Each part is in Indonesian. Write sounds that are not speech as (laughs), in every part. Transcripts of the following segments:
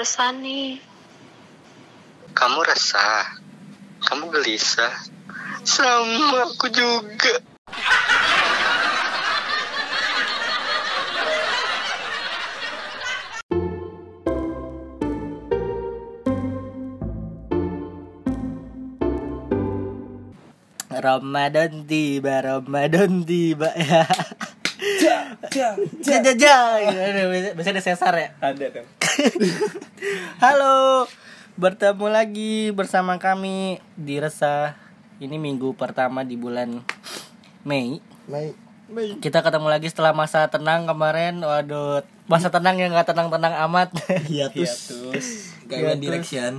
resah nih. Kamu resah. Kamu gelisah. Sama aku juga. Ramadan tiba, Ramadan tiba (laughs) ya. Ja, ja, ja. Biasanya ada sesar ya. Ada dong. (laughs) Halo, bertemu lagi bersama kami di Resah. Ini minggu pertama di bulan Mei. Mei. Mei. Kita ketemu lagi setelah masa tenang kemarin. Waduh, masa tenang yang nggak tenang-tenang amat. Hiatus. Kayak One Hiatus. Direction.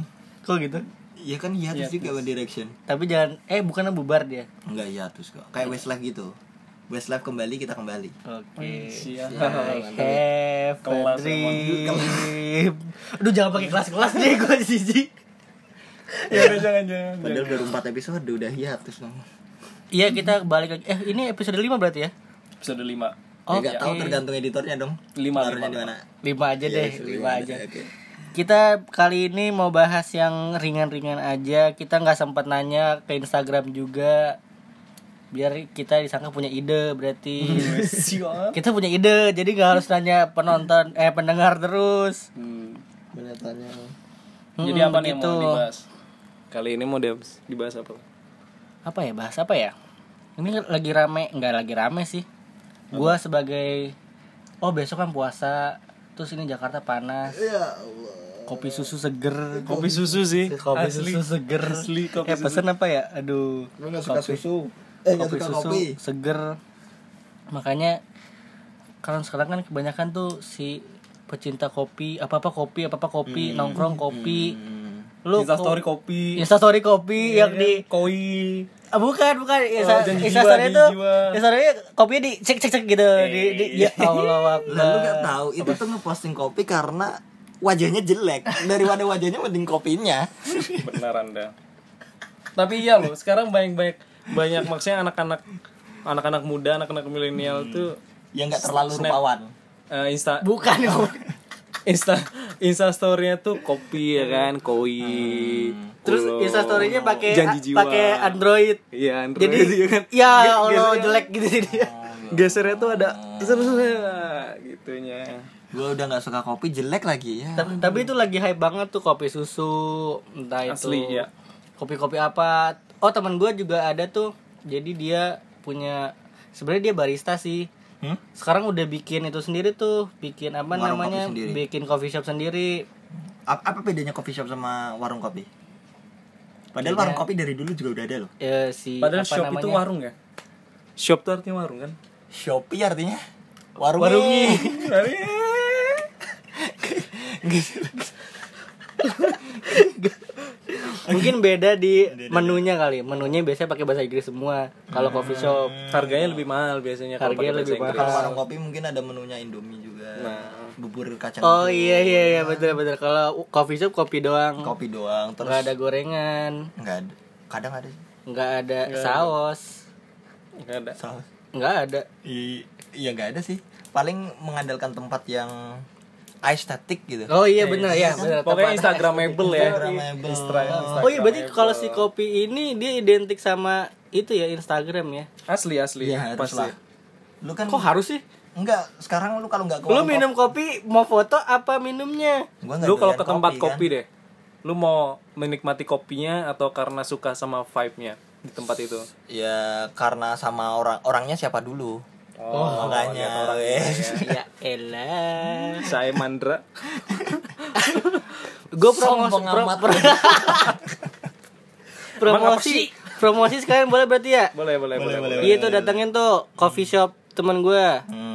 Kok gitu? Iya kan hiatus Hiatus. juga One Direction. Tapi jangan, eh bukannya bubar dia. Enggak hiatus kok. Kayak Westlife gitu. Westlife kembali kita kembali. Oke. Siap. I have Kelas dream. Aduh jangan pakai kelas-kelas deh gue siji. (laughs) Ya udah jangan jangan. Padahal baru 4 episode udah hiatus dong. Iya kita balik lagi. Eh ini episode 5 berarti ya? Episode 5. Oh, ya, gak tahu oke. tergantung editornya dong. Lima, Taruhnya lima. di mana? 5 aja deh, Yes, 5 lima aja. Oke. Kita kali ini mau bahas yang ringan-ringan aja. Kita nggak sempat nanya ke Instagram juga. Biar kita disangka punya ide berarti. Siap. kita punya ide, jadi nggak harus nanya penonton eh pendengar terus. Hmm. Banyak tanya. Jadi Hmm, apa nih mau dibahas? Kali ini mau dibahas, dibahas apa? apa ya bahas apa ya ini lagi rame nggak lagi rame sih gua sebagai oh besok kan puasa terus ini Jakarta panas Ya Allah. kopi susu seger Kopi susu sih. kopi Asli. susu seger Asli kopi eh pesen apa ya aduh Lu gak suka Kopi. susu? Eh kopi suka susu kopi? seger makanya kalau sekarang kan kebanyakan tuh si pecinta kopi apa apa kopi apa apa kopi nongkrong kopi Hmm. lu Insta ko- story kopi. Insta story kopi yang di koi. Ah, bukan, bukan. Insta, Oh, Insta story itu. Insta story kopinya di cek cek cek gitu. Di, di, ya Allah. Lalu gak tahu itu tuh ngeposting kopi karena wajahnya jelek daripada wajahnya mending kopinya. Benar Anda. Tapi iya loh, sekarang banyak banyak banyak maksudnya anak-anak anak-anak muda, anak-anak milenial tuh Yang gak terlalu Snap. rupawan. eh, insta Bukan. (laughs) insta insta story-nya tuh kopi ya kan, koi. Terus Kulo. Insta story-nya pakai pakai Android. Iya, Android Jadi (laughs) iya kan. ya Allah jelek gitu sih dia. (laughs) Gesernya tuh ada gitunya. Gue udah gak suka kopi jelek lagi ya. Tapi, tapi itu lagi hype banget tuh kopi susu, entah itu Asli, ya. kopi-kopi apa. Oh teman gue juga ada tuh. Jadi dia punya sebenarnya dia barista sih. Hmm? Sekarang udah bikin itu sendiri tuh, bikin apa Warung namanya? kopi sendiri. Bikin coffee shop sendiri. Apa, apa bedanya coffee shop sama warung kopi? Padahal warung kopi dari dulu juga udah ada loh. Ya, si Padahal apa shop namanya? itu warung ya. Shop tuh artinya warung kan? Shopee artinya warung Warungi. (laughs) (laughs) Mungkin beda di menunya kali. Menunya biasanya pakai bahasa Inggris semua. Kalau coffee shop Harganya lebih mahal biasanya Harganya lebih Inggris. Kalau warung kopi mungkin ada menunya Indomie juga. Nah. Bubur kacang. Oh iya iya iya betul betul. Kalau coffee shop kopi doang. Kopi doang terus Nggak ada gorengan, nggak ada. Kadang ada sih. nggak ada saus, Nggak ada. Saus. nggak ada. Iya nggak ada sih. Paling mengandalkan tempat yang estetik gitu. Oh iya benar ya (laughs) benar. Pokoknya Instagramable ya. Instagramable. Oh iya berarti kalau si kopi ini dia identik sama itu ya Instagram ya. Asli asli. Iya harus Pasti. lah. Lu kan Kok harus sih? enggak sekarang lu kalau nggak ke Lu minum kopi mau foto apa minumnya? Lu kalau ke tempat kan. kopi deh. Lu mau menikmati kopinya atau karena suka sama vibe-nya di tempat itu? Ya karena sama orang orangnya siapa dulu. Oh, makanya, lihat orangnya weh. ya. (laughs) ya elah. Saya Mandra. (laughs) Gue promosi pro- pro- (laughs) promosi promosi sekalian boleh berarti ya? Boleh, boleh, boleh. boleh. Iya tuh datengin tuh coffee shop temen gue.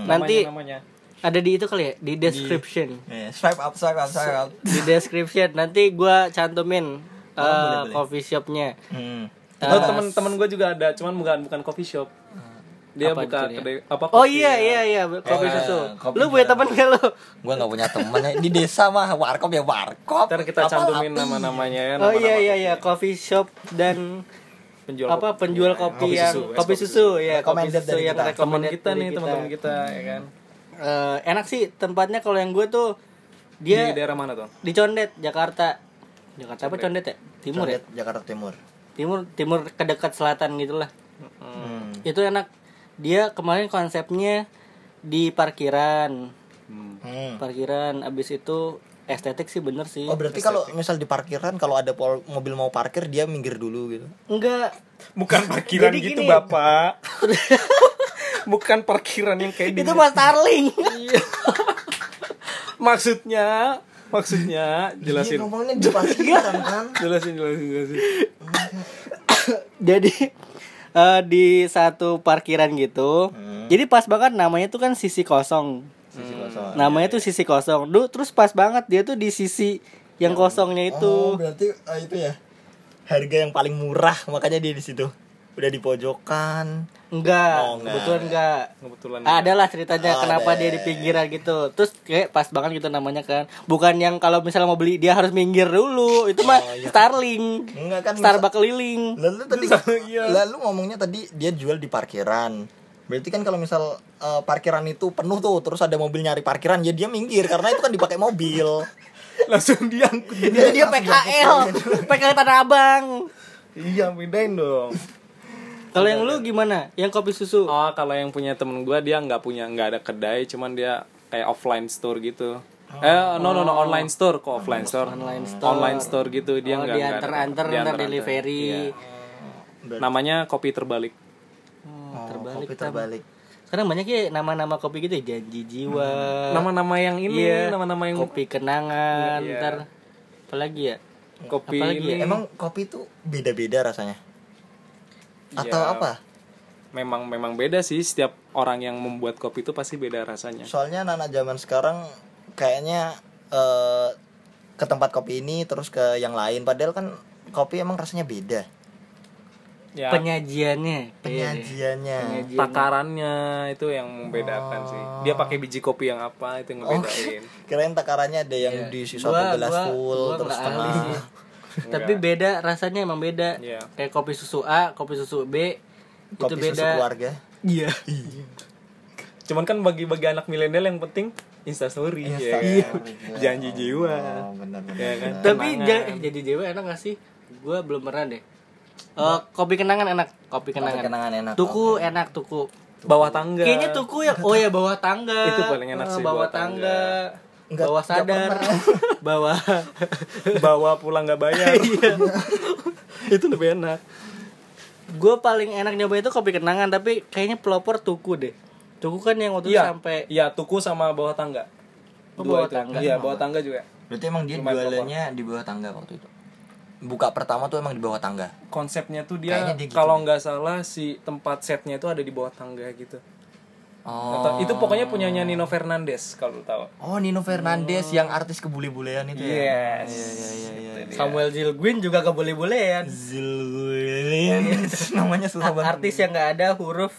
Nanti namanya. ada di itu kali ya di description. Eh, swipe up, swipe up, swipe up. Di description nanti gue cantumin uh, boleh, boleh. coffee shopnya. Hmm. Oh, temen-temen gue juga ada, cuman bukan bukan coffee shop. Dia Apa buka kedai apa Oh kopi iya ya. iya iya kopi Eh, susu. kopi Lu punya temen gak lu? Gua nggak punya temen ya. di desa mah warkop ya warkop. Ntar kita cantumin apa- nama-namanya ya. Oh nama-nama iya iya kopi. iya coffee shop dan Penjual apa kopi. penjual kopi, Kopi yang susu, es kopi kopi susu ya kopi susu dari yang kita. teman kita nih, teman-teman kita ya kan. Eh, enak sih tempatnya kalau yang gue tuh Dia di daerah mana tuh di Condet, Jakarta. Jakarta apa Condet ya? Timur ya? Condet, Jakarta Timur. Timur, timur ke dekat selatan gitulah. Hmm. Itu enak. Dia kemarin konsepnya di parkiran. Hmm. Parkiran abis itu estetik sih bener sih. Oh berarti kalau misal di parkiran kalau ada mobil mau parkir dia minggir dulu gitu. Enggak. bukan (laughs) parkiran Jadi gitu gini. bapak (laughs) bukan parkiran yang kayak Itu Mas Starling. (laughs) maksudnya maksudnya jelasin Iya, ngomongnya di parkiran kan. jelasin jelasin jelasin Jadi eh, di satu parkiran gitu. Hmm. Jadi pas banget namanya tuh kan sisi kosong. Sisi kosong. Namanya tuh sisi kosong. Duh, terus pas banget dia tuh di sisi yang kosongnya itu. Oh, berarti ah, itu ya. Harga yang paling murah makanya dia di situ. Udah di pojokan. Enggak, Oh, enggak. kebetulan enggak. kebetulan Ada lah ceritanya Oh, kenapa ada. dia di pinggiran gitu. Terus kayak pas banget gitu namanya kan. Bukan yang kalau misalnya mau beli dia harus minggir dulu. Itu mah Oh, iya. Starling. Enggak kan Starbucks keliling. Lalu tadi Iya. lalu ngomongnya tadi dia jual di parkiran. Berarti kan kalau misal eh, parkiran itu penuh tuh, terus ada mobil nyari parkiran, ya dia minggir karena itu kan dipakai mobil. (laughs) langsung diangkut Dia dia PKL. PKL Tanah Abang. iya bedain dong Kalau yang lu gimana? Yang kopi susu? oh kalau yang punya temen gua dia nggak punya nggak ada kedai cuman dia kayak offline store gitu eh no no no online store kok offline store Online store. online store gitu dia oh, nggak diantar-antar ntar diantar-antar. delivery. Iya. namanya kopi terbalik Hmm, Oh, terbalik. kopi terbalik. Sekarang banyak ya nama-nama kopi gitu ya, janji jiwa. nama-nama yang ini Iya. nama-nama yang kopi kenangan, Iya. ntar apalagi ya? kopi apalagi ini ya? Emang kopi itu beda-beda rasanya? Atau Ya, apa? memang memang beda sih setiap orang yang membuat kopi itu pasti beda rasanya Soalnya anak zaman sekarang kayaknya eh, ke tempat kopi ini terus ke yang lain padahal kan kopi emang rasanya beda. ya Penyajiannya. Penyajiannya. Penyajian. takarannya itu yang membedakan sih dia pakai biji kopi yang apa itu yang ngebedain (laughs) Kirain takarannya ada yang diisi satu Gua- gelas gua- full gua terus sih. (laughs) Tapi beda rasanya emang beda. Iya. Kayak kopi susu A, kopi susu B itu Kopi susu beda. keluarga. Iya. cuman kan bagi bagi anak milenial yang penting instastory ya kan? janji jiwa Oh, benar benar. ya kan Tapi ja- eh, jadi dewa enak gak sih? Gua belum pernah deh. Eh, kopi kenangan enak, kopi kenangan. kenangan enak. Tuku enak tuku. bawah tangga Kayaknya tuku ya, oh ya bawah tangga. Itu paling enak Eh, sih, bawah bawah tangga. Enggak- bawah enggak sadar. (laughs) bawah. bawa pulang nggak bayar (laughs) Iya. itu lebih enak Gue paling enak nyoba itu kopi kenangan, tapi kayaknya pelopor tuku deh. Tuku kan yang waktu iya sampai iya tuku sama bawah tangga Oh, Dua bawah itu. tangga. iya bawah tangga juga Berarti emang dia Lumayan jualannya di bawah tangga waktu itu. Buka pertama tuh emang di bawah tangga. konsepnya tuh dia, dia gitu kalau nggak salah si tempat setnya itu ada di bawah tangga gitu Oh. Atau- itu pokoknya punyanya Nino Fernandes kalau tahu Oh, Nino Fernandes yang artis kebule-bulean itu ya. yes Iya iya iya iya. Dia. Samuel Zilguin juga gak boleh-bolehan. Zilguin. Namanya susah banget. Artis yang gak ada huruf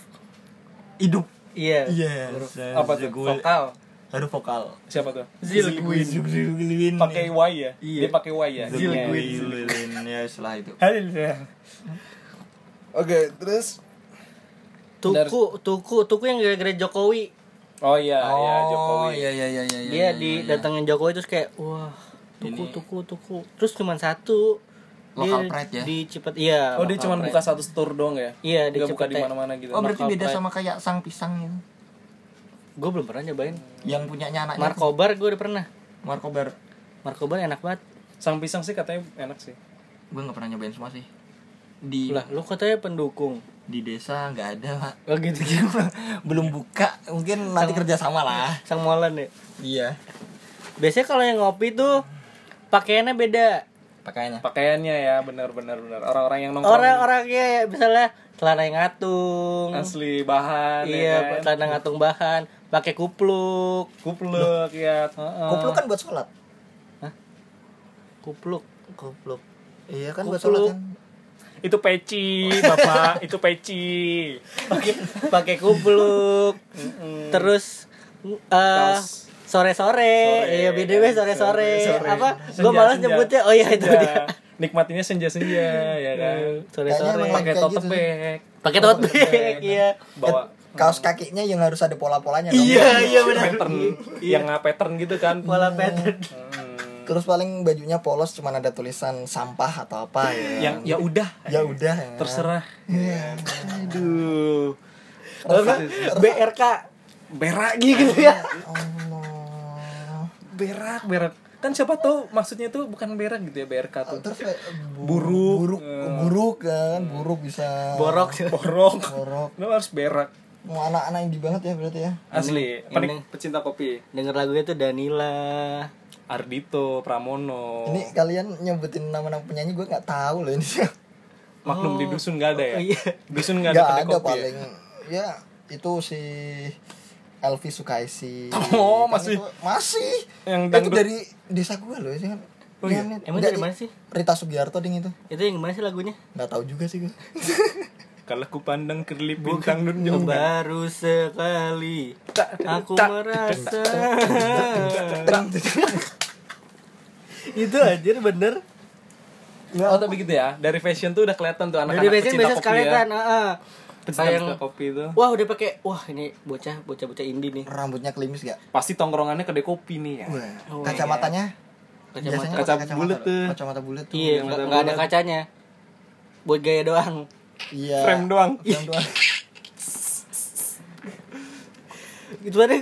hidup. iya. Iya. Apa tuh? Vokal. Huruf vokal. siapa tuh Zilguin. Zilguin. pakai Y ya Iya. dia pakai Y ya Zilguin. Zilguin. Ya setelah itu. oke terus Tuku, tuku, tuku yang gara-gara Jokowi. oh iya Oh, iya Jokowi Iya iya iya iya. Dia didatengin Jokowi terus kayak wah, tuku, tuku, tuku. Terus cuma satu. Local Dia pride ya? Di Cipet, iya. oh dia cuma buka satu store doang ya Iya, di nggak buka di mana-mana gitu Oh, berarti Local beda pride. sama kayak sang pisang gitu. Gue belum pernah nyobain. Yang punyanya anaknya. Markobar gue udah pernah. Markobar. Markobar enak banget. sang pisang sih katanya enak sih Gue nggak pernah nyobain semua sih. Di Lah, lu katanya pendukung. Di desa nggak ada pak. Oh gitu. (laughs) Belum buka. Mungkin nanti kerja sama lah. Sang Molan ya. Iya. Biasanya kalau yang ngopi tuh pakaiannya beda. Pakaiannya. pakaiannya ya benar benar benar orang-orang yang nongkrong Orang-orangnya ya, misalnya celana yang ngatung. asli bahan Iya, ya kan? celana ngatung bahan, pakai kupluk. kupluk ya Heeh. Kupluk kan buat sholat. kupluk. Kupluk. Iya kan buat Kupluk. sholat kan. Itu peci bapak itu peci Pakai pakai kupluk. Terus eh Kaos. sore-sore, iya BDW sore-sore. Sore-sore. Apa? Gue Senja, malas senja. nyebutnya. Oh iya itu Senja. dia. nikmatinya senja-senja ya kan Kayaknya Sore-sore. emang pakai kayak tote gitu. bag Pakai tote bag, iya. bawa kaos kakinya yang harus ada pola-polanya dong. Iya, iya benar. pattern yang nggak pattern gitu kan Pola pattern. Terus paling bajunya polos cuman ada tulisan sampah atau apa ya. yang ya udah ya udah ya. terserah Iya. aduh Kalau nggak, BRK berak gitu ya. Allah. berak berak kan siapa tahu maksudnya tuh bukan berak gitu ya BRK tuh Terus kayak bu- Buruk. buruk, buruk kan, buruk bisa Borok. borok borok. lo harus berak Mau anak-anak indie banget ya berarti ya. asli Ini- ini. pecinta kopi Denger lagunya tuh Danila. Ardito Pramono Ini kalian nyebutin nama-nama penyanyi gue nggak tahu loh ini. Maklum di dusun nggak ada ya Oh, iya. dusun nggak Nggak ada ada, kedai kopi ya? paling ya itu si Elvi Sukaisi. Oh, Kan masih- itu- masih. Yang itu dangdut. dari desa gue loh ya kan. Oh, iya? Emang dari mana sih? Rita Sugiarto ding itu. Itu yang mana sih lagunya? Nggak tahu juga sih gue. kalau ku pandang kerlip bintang nun jauh Baru sekali aku merasa (laughs) itu anjir bener oh tapi gitu ya dari fashion tuh udah kelihatan tuh anak-anak dari biasa sekalian ya kan heeh. pecinta Sayang. kopi itu wah udah pakai wah ini bocah bocah bocah indie nih Rambutnya klimis gak? pasti tongkrongannya kedai kopi nih ya Oh, Kacamatanya Kacamata. biasanya Kaca bulet tuh. Kacamata bulat tuh. iya yang nggak mata nggak ada bulat. kacanya buat gaya doang Iya. frame doang Frame doang. itu ada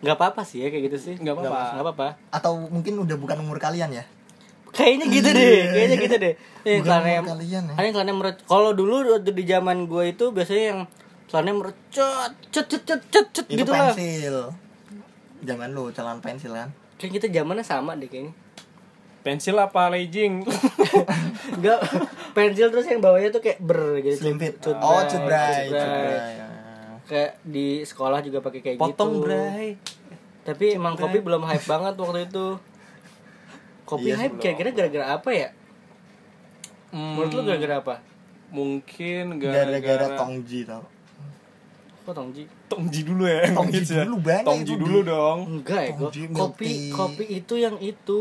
nggak apa-apa sih ya kayak gitu sih Nggak apa-apa. nggak apa-apa Atau mungkin udah bukan umur kalian ya? kayaknya gitu deh kayaknya gitu deh eh, umur yang kalian ya? yang celana merecot kalau dulu di zaman gue itu biasanya yang celana merecot cet cet cet cet cet Itu gitu lah pensil. Zaman lu celana pensil kan? kayak kita zamannya sama deh kayaknya pensil apa legging (laughs) Enggak, pensil terus yang bawahnya tuh kayak ber gitu. Slim fit. Oh, cut bray. cutbray. Kayak di sekolah juga pakai kayak potong gitu. bray Tapi emang kopi belum hype banget waktu itu. Kopi Iya, hype kira-kira gara-gara apa ya? Menurut lu gara-gara apa? mungkin Gara-gara Tongji tau. Kok Tongji? Tongji dulu ya Tongji ya. dulu banyak Tongji dulu di- dong Enggak ya. Tongji, kopi tea. kopi itu yang itu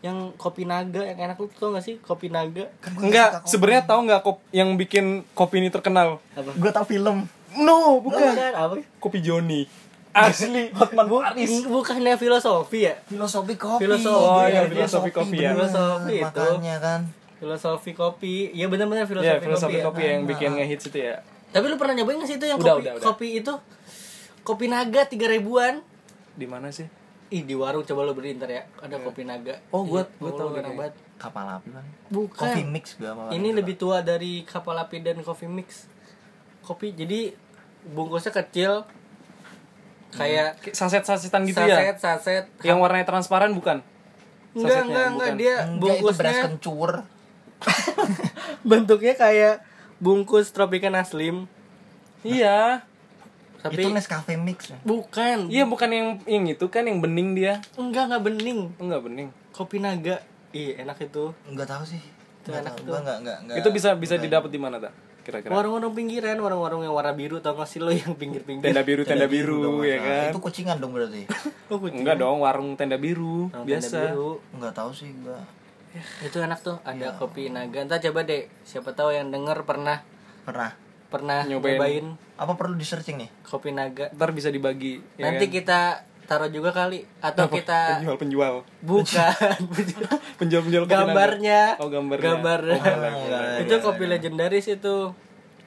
yang kopi naga yang enak lu tau gak sih kopi naga Kan enggak sebenarnya tahu nggak kop yang bikin kopi ini terkenal apa Gue tau film. No bukan apa kopi Joni asli (laughs) Hotman Paris bukannya filosofi ya Filosofi kopi. Filosofi. Oh, iya, Dia filosofi kopi ya. Filosofi itu. Makanya kan. filosofi kopi iya benar-benar filosofi, ya filosofi kopi, ya. kopi yang bikin ngehits itu ya Tapi lu pernah nyobain gak sih itu yang Udah, kopi, udah, udah. kopi itu? Kopi naga tiga ribuan. di mana sih Ih di warung coba lu beli ntar ya. Ada kopi naga. Oh, gua- Iya, gua tahu enak banget. Kapal api kan. Bukan. Coffee mix sama Ini lebih tua dari kapal api dan coffee mix. Kopi jadi bungkusnya kecil. Kayak Kayak saset-sasetan gitu saset, ya saset. yang warnanya transparan bukan Enggak, enggak, enggak. Dia Enggak, itu beras bungkusnya kencur. (laughs) bentuknya kayak bungkus Tropicana Slim. iya Tapi Itu Nescafe mix. ya. bukan. iya bukan yang yang itu kan yang bening dia Enggak, enggak bening. enggak bening Kopi naga. Ih, enak itu. Enggak tahu sih. Itu Enggak enak tahu. enggak enggak enggak. itu bisa bisa didapat di mana tak kira-kira Warung-warung pinggiran, warung-warung yang warna biru tau gak sih lo yang pinggir-pinggir? tenda biru tenda biru dong, ya Mas. kan Itu kucingan dong berarti. (laughs) Oh, kucing. enggak dong warung tenda biru Warung tenda biasa biru. Enggak tahu sih gua. Itu enak tuh, ada kopi naga. Entar coba deh, siapa tahu yang denger pernah Pernah. pernah Nyobain. nyobain, Apa perlu di searching nih? kopi naga. ntar bisa dibagi ya Nanti kan? kita taruh juga kali atau kita penjual penjual. Bukan. (laughs) Penjual penjual kopi gambarnya. oh gambarnya. Gambarnya. Oh, boleh. itu kopi legendaris itu.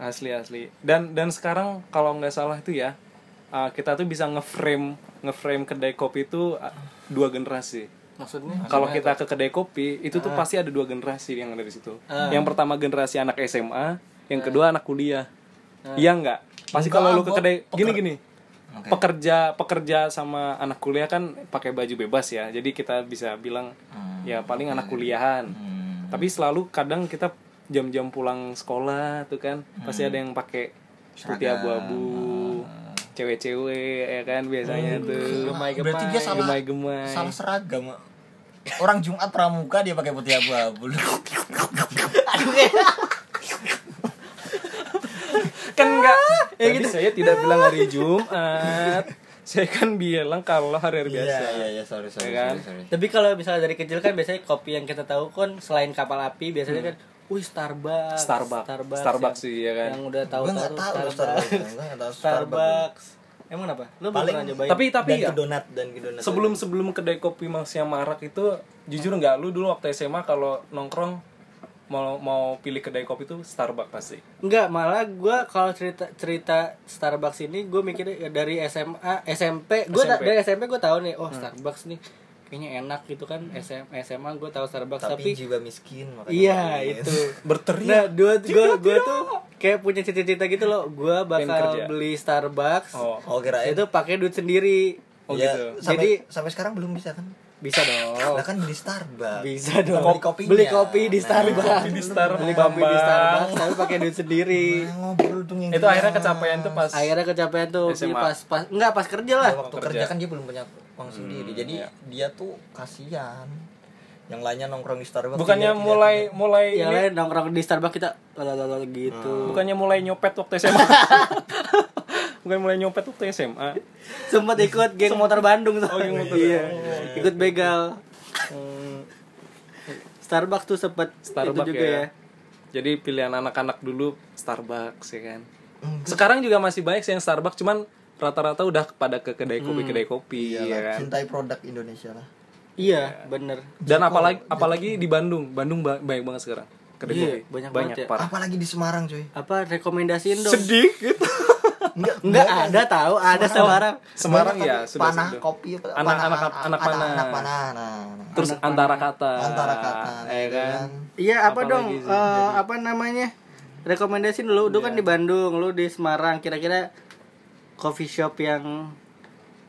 asli asli. Dan dan sekarang kalau nggak salah itu ya uh, kita tuh bisa ngeframe ngeframe kedai kopi itu uh, dua generasi. Maksudnya? kalau kita ke kedai kopi itu tuh pasti ada dua generasi yang ada di situ. Ah. yang pertama generasi anak SMA yang kedua anak kuliah. Iya nggak? Pasti kalau lu ke kedai gini gini Oke. pekerja pekerja sama anak kuliah kan pakai baju bebas ya jadi kita bisa bilang Hmm. ya paling anak kuliahan Hmm. tapi selalu kadang kita jam-jam pulang sekolah tuh kan pasti ada yang pakai putih abu-abu cewek-cewek ya kan biasanya tuh Gemai-gemai. Berarti dia salah gemai-gemai salah seragam. Orang Jumat pramuka dia pakai putih abu-abu. (laughs) Aduh kan enggak Ya tadi gitu. saya tidak bilang hari Jumat (laughs) saya kan bilang kalau hari-hari biasa Iya iya iya sorry sorry. Ya kan? sorry, sorry. Tapi kalau misalnya dari kecil kan biasanya kopi yang kita tahu kan selain kapal api biasanya kan wih Starbucks Starbucks Starbucks, Starbucks yang, sih ya kan yang udah tahu tahu Starbucks Starbucks. Starbucks. Starbucks emang apa lu belum Paling pernah nyobain tapi tapi dan ya ke donat dan ke donat. sebelum sebelum kedai kopi Mas yang marak itu jujur nggak lu dulu waktu SMA kalau nongkrong mau mau pilih kedai kopi itu Starbucks pasti Enggak, malah gue kalau cerita cerita Starbucks ini gue mikirnya ya dari SMA, SMP, gue SMP. dari SMP gue tahu nih, oh Starbucks nih kayaknya enak gitu kan. SM, SMA gue tahu Starbucks tapi, tapi, jiwa miskin makanya iya itu. (laughs) berteriak Nah, dua gue gue tuh kayak punya cita-cita gitu loh, gue bakal beli Starbucks. oh Oh kirain Itu pakai duit sendiri. Oh, ya, gitu. Sampai, Jadi- sampai sekarang belum bisa kan? Bisa dong. Lah kan beli Starbucks. Bisa dong. Beli kopinya. Beli kopi di Nah, Starbucks. kopi di Starbucks. Beli kopi di. Starbucks tapi pakai duit sendiri. Nah, ngobrol dong yang itu akhirnya kecapean tuh pas Akhirnya kecapean tuh SMA. pas pas enggak pas kerja lah. Waktu Kerja. kerja kan dia belum punya uang sendiri. Jadi iya. dia tuh kasihan. Yang lainnya nongkrong di Starbucks. bukannya tidak mulai punya. mulai yang ini lain nongkrong di Starbucks kita lalalala gitu bukannya mulai nyopet waktu (laughs) SMA bukan mulai nyopet waktu SMA sempat ikut geng motor Bandung tuh. Oh, geng motor. iya. Ikut begal. Starbucks tuh sempet Starbucks itu juga ya. ya, jadi pilihan anak-anak dulu Starbucks ya kan? Sekarang juga masih banyak sih yang Starbucks cuman rata-rata udah pada ke kedai kopi kedai kopi Iyalah, ya kan? Cintai produk Indonesia lah. iya bener. Dan apalagi apalagi di Bandung. Bandung ba- banyak banget sekarang kedai Iya, kopi. banyak banget ya. parah. Apalagi di Semarang, cuy. apa rekomendasiin dong? Sedih gitu (laughs) Enggak, Enggak ada tahu ada Semarang. Semarang. Ya tapi sudah panah sudah. kopi apa Anak- panah- anak- anak panah. anak panah nah, nah. terus antara kata. Antara kata ya kan? iya apa dong eh, apa namanya? Rekomendasiin dulu lu kan Iya. di Bandung lu di Semarang. Kira-kira coffee shop yang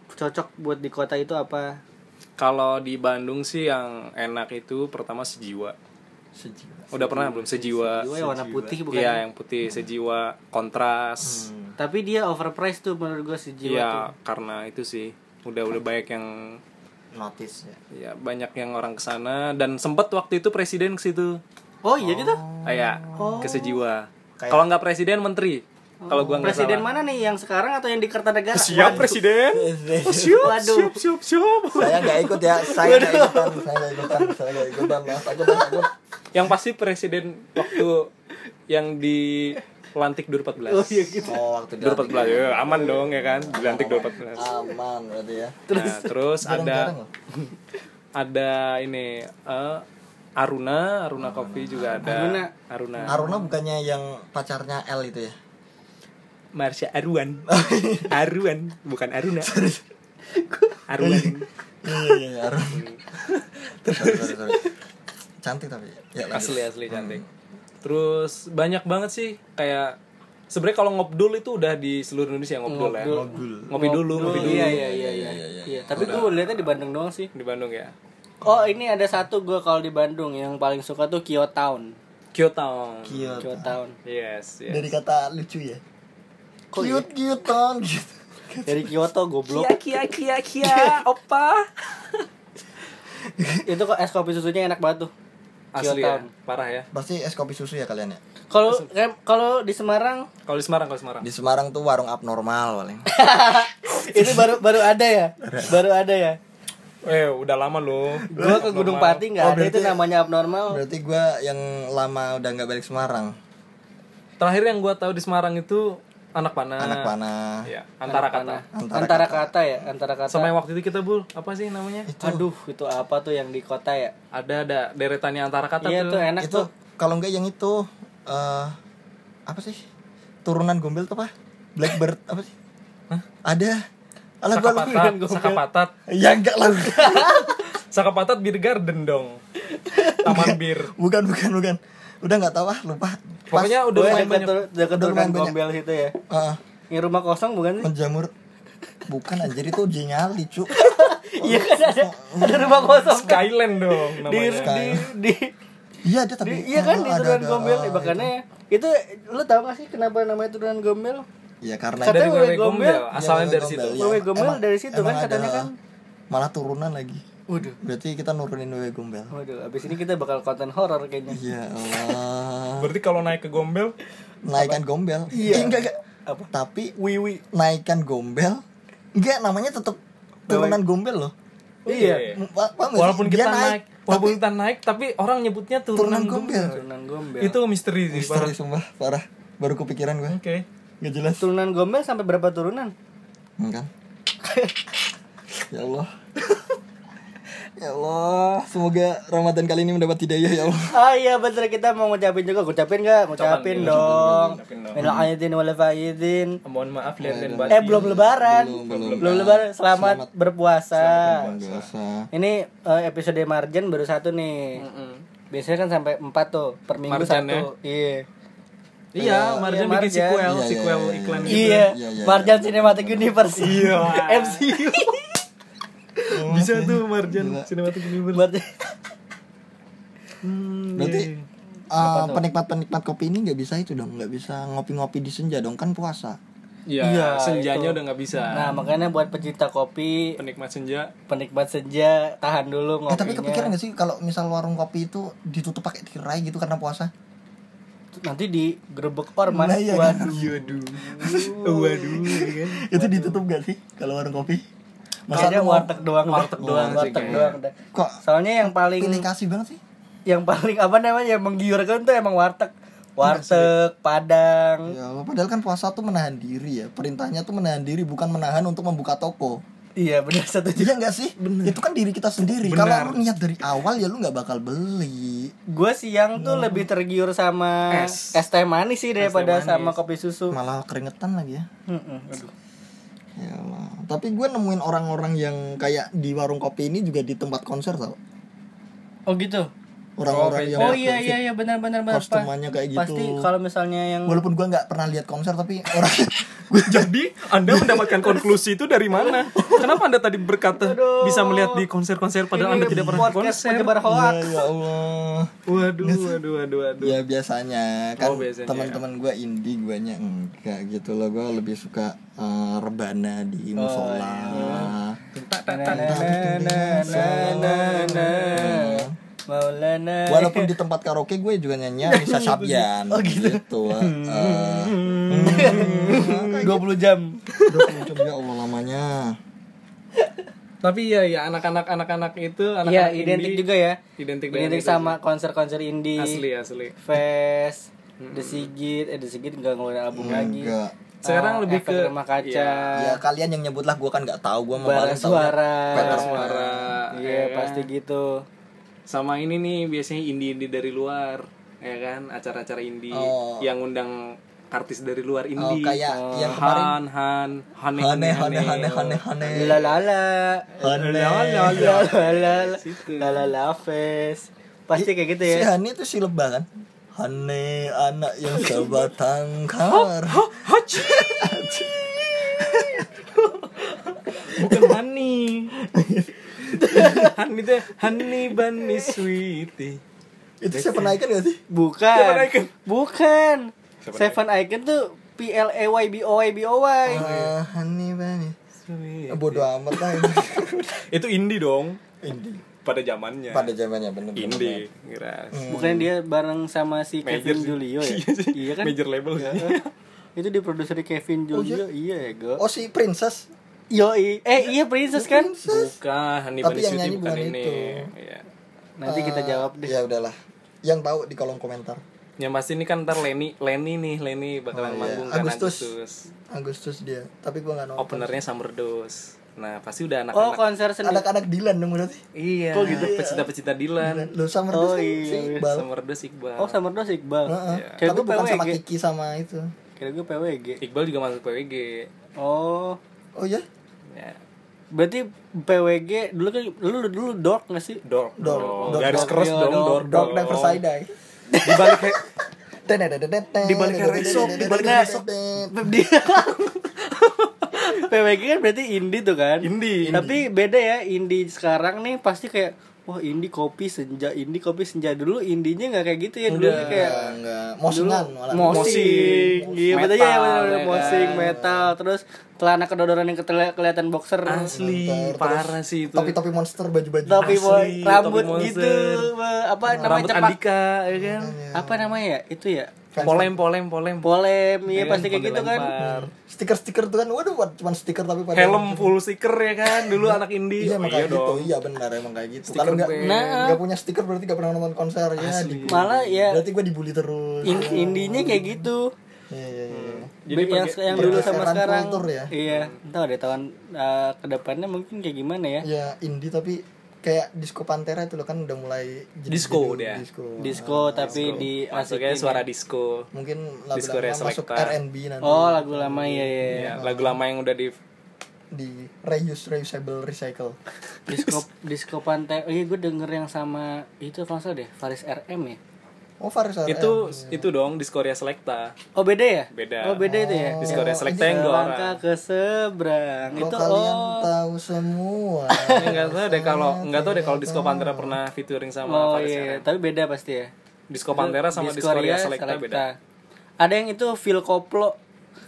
cocok buat di kota itu apa? Kalau di Bandung sih yang enak itu pertama sejiwa. Sejiwa. Udah pernah belum? Sejiwa. Jiwa yang warna putih bukan iya yang putih sejiwa kontras. Tapi dia overpriced tuh menurut gue si jiwa Iya, tuh. karena itu sih. Udah udah banyak yang notice ya. Ya banyak yang orang ke sana dan sempet waktu itu presiden ke situ. oh iya gitu Ah, ya, ke sejiwa. Kayak- Kalau nggak presiden menteri. Kalau gua nggak presiden salah. mana nih? Yang sekarang atau yang di Kertanegara? Siap presiden. Siap, Waduh. (laughs) siap, siap, siap. saya nggak ikut ya. Saya nggak ikutan saya nggak ikutan saya nggak ikutan. Lah takut Yang pasti presiden waktu yang di lantik 2014. oh iya gitu. Oh waktu 2014 ya aman dong ya kan? Dilantik 2014 aman berarti ya. (laughs) Terus nah, terus ada (laughs) ada ini eh, Aruna Aruna Coffee juga ada. Aruna. Aruna. Aruna bukannya yang pacarnya L itu ya? Marsha Aruan. (laughs) Aruan bukan Aruna. Aruan. Iya iya iya. Cantik tapi. Ya lanjut. asli asli cantik. Terus banyak banget sih kayak sebenarnya kalau ngobdul itu udah di seluruh Indonesia ngobdul, ya. Ngobdul. ngopi dulu ngopi dulu. Iya iya iya iya, iya. tapi gue lihatnya di Bandung doang sih. Di Bandung ya. Oh ini ada satu gue kalau di Bandung yang paling suka tuh Kyo Town. Kyoto cute Kyo Town. Yes yes. Dari kata lucu ya. Kok iya? cute cute ton gitu. Dari Kyoto goblok. Kia kia kia. (laughs) Opa. Itu kok es kopi susunya enak banget tuh asli ya parah ya. Pasti es kopi susu ya kalian ya? Kalau kalau di Semarang? Kalau di Semarang kalau di Semarang. Di Semarang tuh warung abnormal paling. (laughs) Itu baru baru ada ya? Baru ada ya? Eh udah lama loh. Gue ke Gunung Pati nggak Oh, ada itu namanya abnormal. berarti gua yang lama udah nggak balik Semarang. Terakhir yang gua tahu di Semarang itu anak panah. Anak panah. Ya antara kata. Antara antara, kata. ya antara kata. Sama yang waktu itu kita bul apa sih namanya? Aduh itu apa tuh yang di kota ya? Ada ada deretannya antara kata iya tuh. enak itu kalau enggak yang itu eh apa sih? Turunan gombel tuh apa Blackbird apa sih? Ada. Alah gua lupa. Sakapatat. Sakapatat. Ya enggak lah. (laughs) Sakapatat Beer Garden dong. Taman Bir. bukan bukan bukan. Udah nggak tahu ah lupa Pokoknya udah lumayan dekat banyak. Udah turunan lumayan banyak. gombel situ ya. Heeh, yang rumah kosong bukan sih? Menjamur. Bukan anjir itu Jenyali cu (laughs) iya kan ada ada rumah kosong. Kan? Skyland dong di namanya. di di iya ada tapi iya kan di turunan gombel makanya itu. lu tau gak sih kenapa namanya turunan gombel Iya karena Kata- Dari Wewe Gombel. Gombel Asalnya Iya, dari Gombel, situ. Iya. Wewe Gombel Emang- dari situ emang kan katanya ada- kan. malah turunan lagi waduh berarti kita nurunin Wewe Gombel waduh abis ini kita bakal konten horor kayaknya ya (laughs) Allah Berarti kalau naik ke Gombel naikkan gombel Iya. Eh, enggak enggak Apa? tapi wiwi naikkan gombel enggak namanya tetap turunan gombel loh Iya. Pa- paham nggak sih? Walaupun kita naik walaupun hutan naik tapi orang nyebutnya turunan, Turunan gombel. Turunan gombel. Itu misteri sih, Misteri parah. sumpah, parah. Baru kepikiran gue. Oke. Gak jelas. turunan gombel sampai berapa turunan? Enggak. (laughs) ya Allah. (laughs) ya Allah, semoga Ramadan kali ini mendapat hidayah ya Allah. Ah iya betul kita mau ngucapin juga, ngucapin nggak? Ngucapin iya, dong. Minal aidin wal faizin. Mohon maaf lahir dan batin. Eh belum lebaran. Belum, Belum, lebaran. Selamat, berpuasa. Ini eh, episode Marjan baru satu nih. Mm-mm. Biasanya kan sampai empat tuh per minggu Marjan satu. Iya. Iya, Marjan Iya, bikin sequel, Iya, iya, sequel iya, iklan gitu. Iya, Iya, iya, Marjan Cinematic Universe. Iya. (laughs) MCU. Bisa tuh Marjan Cinematic Universe. Marjan. Hmm, Berarti iya. eh, penikmat-penikmat kopi ini nggak bisa itu dong, nggak bisa ngopi-ngopi di senja dong kan puasa. Iya, Iya, senjanya itu. udah nggak bisa. Nah, makanya buat pecinta kopi, Penikmat senja. penikmat senja, tahan dulu Eh, ngopinya. tapi kepikiran gak sih kalau misal warung kopi itu ditutup pakai tirai gitu karena puasa? Nanti digerebek ormas. Nah, iya kan? Waduh. (laughs) Waduh. Waduh, kan. itu ditutup gak sih kalau warung kopi? Mau- warteg doang, warteg doang warteg doang. kok Soalnya yang paling pilih kasih banget sih? yang paling apa namanya yang menggiurkan tuh emang warteg. Warteg, Padang. Ya Allah, padahal kan puasa tuh menahan diri ya. Perintahnya tuh menahan diri bukan menahan untuk membuka toko. Iya, benar satu Iya gak sih? Itu kan diri kita sendiri. Kalau lu niat dari awal ya lu nggak bakal beli. Gue siang tuh lebih tergiur sama Es. es, teh manis sih daripada manis. sama kopi susu. Malah keringetan lagi ya. Mm-mm. Aduh. Ya Allah. Tapi gue nemuin orang-orang yang kayak di warung kopi ini juga di tempat konser tau. Oh gitu. Orang-orang Oh, yang Oh iya iya iya benar benar benar. Kostumannya kayak gitu. Pasti kalau misalnya yang Walaupun gue nggak pernah lihat konser tapi orang (laughs) Jadi Anda mendapatkan konklusi itu dari mana? Kenapa Anda tadi berkata bisa melihat di konser-konser padahal Anda tidak pernah konser? penyebar hoax. ya, ya Allah. Waduh, waduh, waduh, waduh. Ya biasanya kan Oh, teman-teman gue indie guanya enggak gitu loh. Gue lebih suka eh, rebana di musola. Na, na, na, na. Maulana. Walaupun di tempat karaoke gue juga nyanyi bisa (laughs) Sabyan oh, gitu. eh, (laughs) 20 jam. 20 jam ya Allah lamanya. Tapi ya ya anak-anak anak-anak itu anak-anak Iya, indie, identik juga ya. Identik dengan Identik sama konser-konser indie. asli asli. Fest, The Sigit, eh The Sigit enggak ngeluarin album lagi. Enggak. Sekarang Ah, lebih Efek ke- rumah kaca. Ya kalian yang nyebut lah gue kan nggak tahu gue mau suara. Bara suara. Iya, ya kan? pasti gitu. Sama ini nih biasanya indie-indie dari luar, ya kan? Acara-acara indie Oh. yang undang artis dari luar Oh, indie. kayak yang kemarin Han, Han, Hane, Hane Hane Hane Hane Hane La la la. Hane La la la la. La la la fest. Pasti kayak gitu Si ya. Hani itu si lebah kan Hane anak yang (laughs) sebatang kar Hachi. Bukan Hani. Hani itu Hani Bani Sweetie. Itu siapa naikan gak sih? Bukan. Seven Icon. Bukan. Seven Seven Icon tuh P L A Y B O Y B O Y. Ah, Hani Bani Sweet. Bodoh amat lah ini (laughs) Itu indie dong Indie pada zamannya. Pada zamannya bener indie, kira. Bukan dia bareng sama si Major Kevin sih. Julio ya? (laughs) Iya iya kan? Major label. Heeh. (laughs) Itu diproduksi Kevin Julio. iya ya, Go. Oh si Princess Yoi. Eh, iya Princess kan? Bukan, Hani Tapi yang nyanyi bukan bukan ini. itu. Iya. Nanti kita Eh, jawab deh. Ya udahlah Yang tahu di kolom komentar Yang pasti ini kan ntar Lenny, Lenny nih, Lenny Oh, bakalan iya. manggung kan Agustus. Agustus. Agustus dia Tapi gue gak nonton Openernya Summer Dose. Nah, pasti udah Oh, anak-anak. konser sendiri. Anak-anak Dilan dong berarti iya. Kok gitu? Pecinta-pecinta Dilan. Lo sama Oh, oh, iya, si iya. Iqbal Summer Dose Iqbal. Oh, Summer Dose Iqbal. Heeh. Kira Tapi gue bukan sama. Kiki sama itu Kira gue PWG. Iqbal juga masuk PWG. Oh. Oh iya Ya. Berarti PWG dulu kan dulu dulu dork gak sih? Dork. Dork, dong. dork, Garis dork, keras dong, dork. dork. Dog dong. never side eye Di balik kayak Di balik resok, di balik resok. PWG kan berarti indie tuh kan? Indie. Tapi beda ya, indie sekarang nih pasti kayak wah indie kopi senja, indie kopi senja dulu indinya nggak kayak gitu ya dulu Udah. kayak Enggak, mosingan malah. mosing, iya Metal, betul ya, ya kan? mosing, metal, terus celana kedodoran yang kelihatan boxer, asli Terus parah sih itu. Topi-topi monster baju-baju. topi Asli, rambut topi monster. gitu, apa namanya rambut cepak, Andika ya kan. apa namanya ya itu ya polem polem polem polem Iya, iya pasti kayak gitu kan dilempar. stiker-stiker tuh kan waduh buat cuman stiker tapi pada helm full stiker ya kan dulu anak indie Iya emang Oh, kayak gitu, dong. iya benar emang kayak gitu. Stiker Kalau nggak. Nah. nggak punya stiker berarti nggak pernah nonton konser ya. Malah ya berarti gue dibully terus. in- indinya kayak gitu Iya iya iya. Jadi yang, yang dulu sama sekarang kultur ya. iya entah deh tahun uh, ke depannya mungkin kayak gimana ya Ya indie tapi kayak disco pantera itu loh kan udah mulai jadi Disco dia. Disco. disco tapi di masuknya asik suara disco Mungkin Disco lagu Rea masuk Selecta. R&B nanti. oh lagu lama ya ya ya, lagu lama yang udah di Di reuse, reusable, recycle. disco disco pantai oh iya gue denger yang sama itu kalau deh Faris RM ya Oh Faris RM. itu itu dong Discoria Selecta oh beda ya? Beda. oh beda itu ya? Oh, Selecta yang dua Selangkah orang ke seberang. Kalau itu kalian oh. tahu semua. Ya, (laughs) nggak tahu deh kalau nggak tahu deh kalau Disco Pantera pernah featuring sama oh Faris iya, iya. RM. tapi beda pasti ya? Disco Pantera sama Discoria Discoria Selecta beda. Ada yang itu Phil Koplo.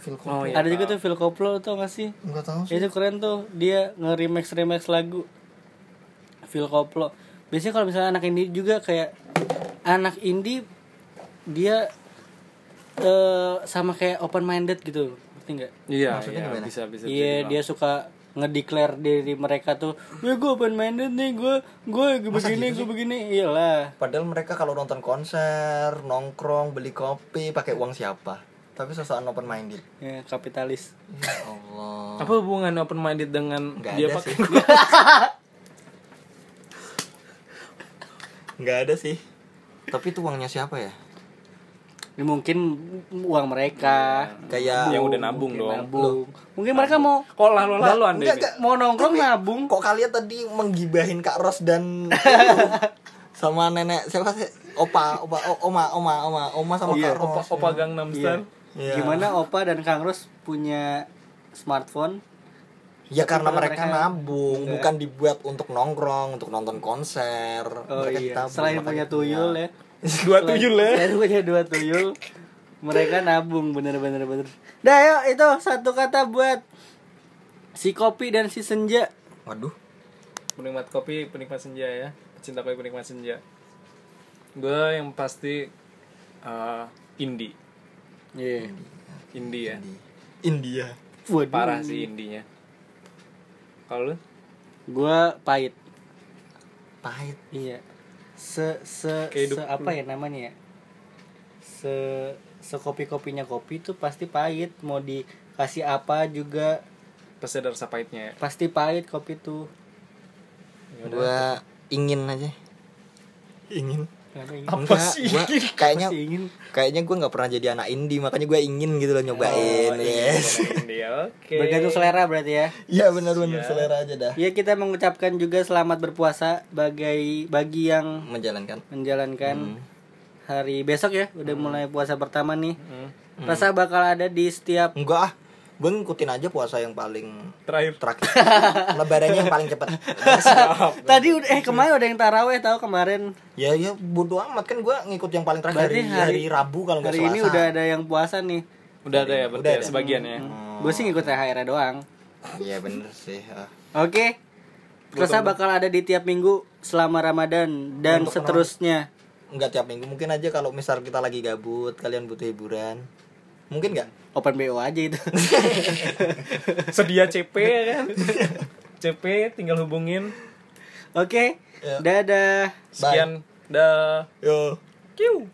Phil Oh, iya, ada juga tuh Phil Koplo tuh gak sih? Enggak tahu sih. itu keren tuh dia nge-remix remix lagu. Phil Koplo. Biasanya kalau misalnya anak indie juga kayak anak indie dia eh sama kayak open minded gitu ngerti nggak iya Maksudnya iya gimana? bisa bisa iya dia suka ngedeclare diri mereka tuh gue gue open minded nih gue gue begini gue begini iyalah Padahal mereka kalau nonton konser, nongkrong, beli kopi, pakai uang siapa? Tapi sosokan open minded. ya kapitalis Ya Allah. apa hubungan open minded dengan Nggak dia ada pakai sih. (laughs) Nggak ada sih. Tapi itu uangnya siapa ya? ini mungkin uang mereka Kayak yang udah nabung dong nabung mungkin mereka mau kok lalu lalu anda Enggak, ini? enggak. mau nongkrong Tapi nabung Kok kalian tadi menggibahin Kak Ros dan (laughs) sama nenek siapa sih? Opa, opa, o- oma, oma, oma, oma sama Iya, Kak opa Ros. opa Gangnam Style Iya. gimana Opa dan Kang Ros punya smartphone Ya karena Tapi mereka, mereka- nabung, Enggak. bukan dibuat untuk nongkrong, untuk nonton konser. oh mereka iya. ditabung, selain punya tuyul ya. (laughs) Dua tuyul ya? (laughs) Selain punya dua tuyul mereka nabung bener-bener bener dah yuk itu satu kata buat si kopi dan si senja. Waduh. penikmat kopi penikmat senja ya. Pecinta kopi penikmat senja. Gue yang pasti uh, indie iya. Indie ya. India. Waduh. parah sih indinya kalau lu? Gua pahit. Pahit. iya. Se se se apa ya namanya ya? Se sekopi kopinya kopi tuh pasti pahit. Mau dikasih apa juga pasti ada rasa pahitnya ya? pasti pahit kopi tuh. Gua ingin aja. Ingin. Ingin? Enggak, gua (laughs) kayaknya Pasti ingin? kayaknya gue nggak pernah jadi anak indie makanya gue ingin gitu loh nyobain Oh, yes. indie oke. Bergantung selera berarti ya? Iya benar-benar selera aja dah. Ya kita mengucapkan juga selamat berpuasa bagi bagi yang menjalankan. menjalankan hari besok ya. Udah mulai puasa pertama nih. Hmm. rasa bakal ada di setiap enggak ah gue ngikutin aja puasa yang paling terakhir. terakhir. (laughs) Lebarannya yang paling cepat tadi udah eh kemarin udah yang taraweh tahu kemarin. Ya ya bodo amat. Kan gue ngikut yang paling terakhir. Hari, hari- hari Rabu kalau nggak hari ini udah ada yang puasa nih. Udah ada ya berarti Udah ya, ada. sebagian ya? Gue sih ngikut THR doang. Iya bener sih ah. oke. Rasa bakal ada di tiap minggu selama Ramadan dan Untuk seterusnya. Nggak tiap minggu mungkin aja kalau misal kita lagi gabut kalian butuh hiburan mungkin nggak? Open BO aja itu. (laughs) Sedia CP ya kan? (laughs) CP tinggal hubungin. Oke. Ya. dadah. Sekian. Dah. Yo. Kiu.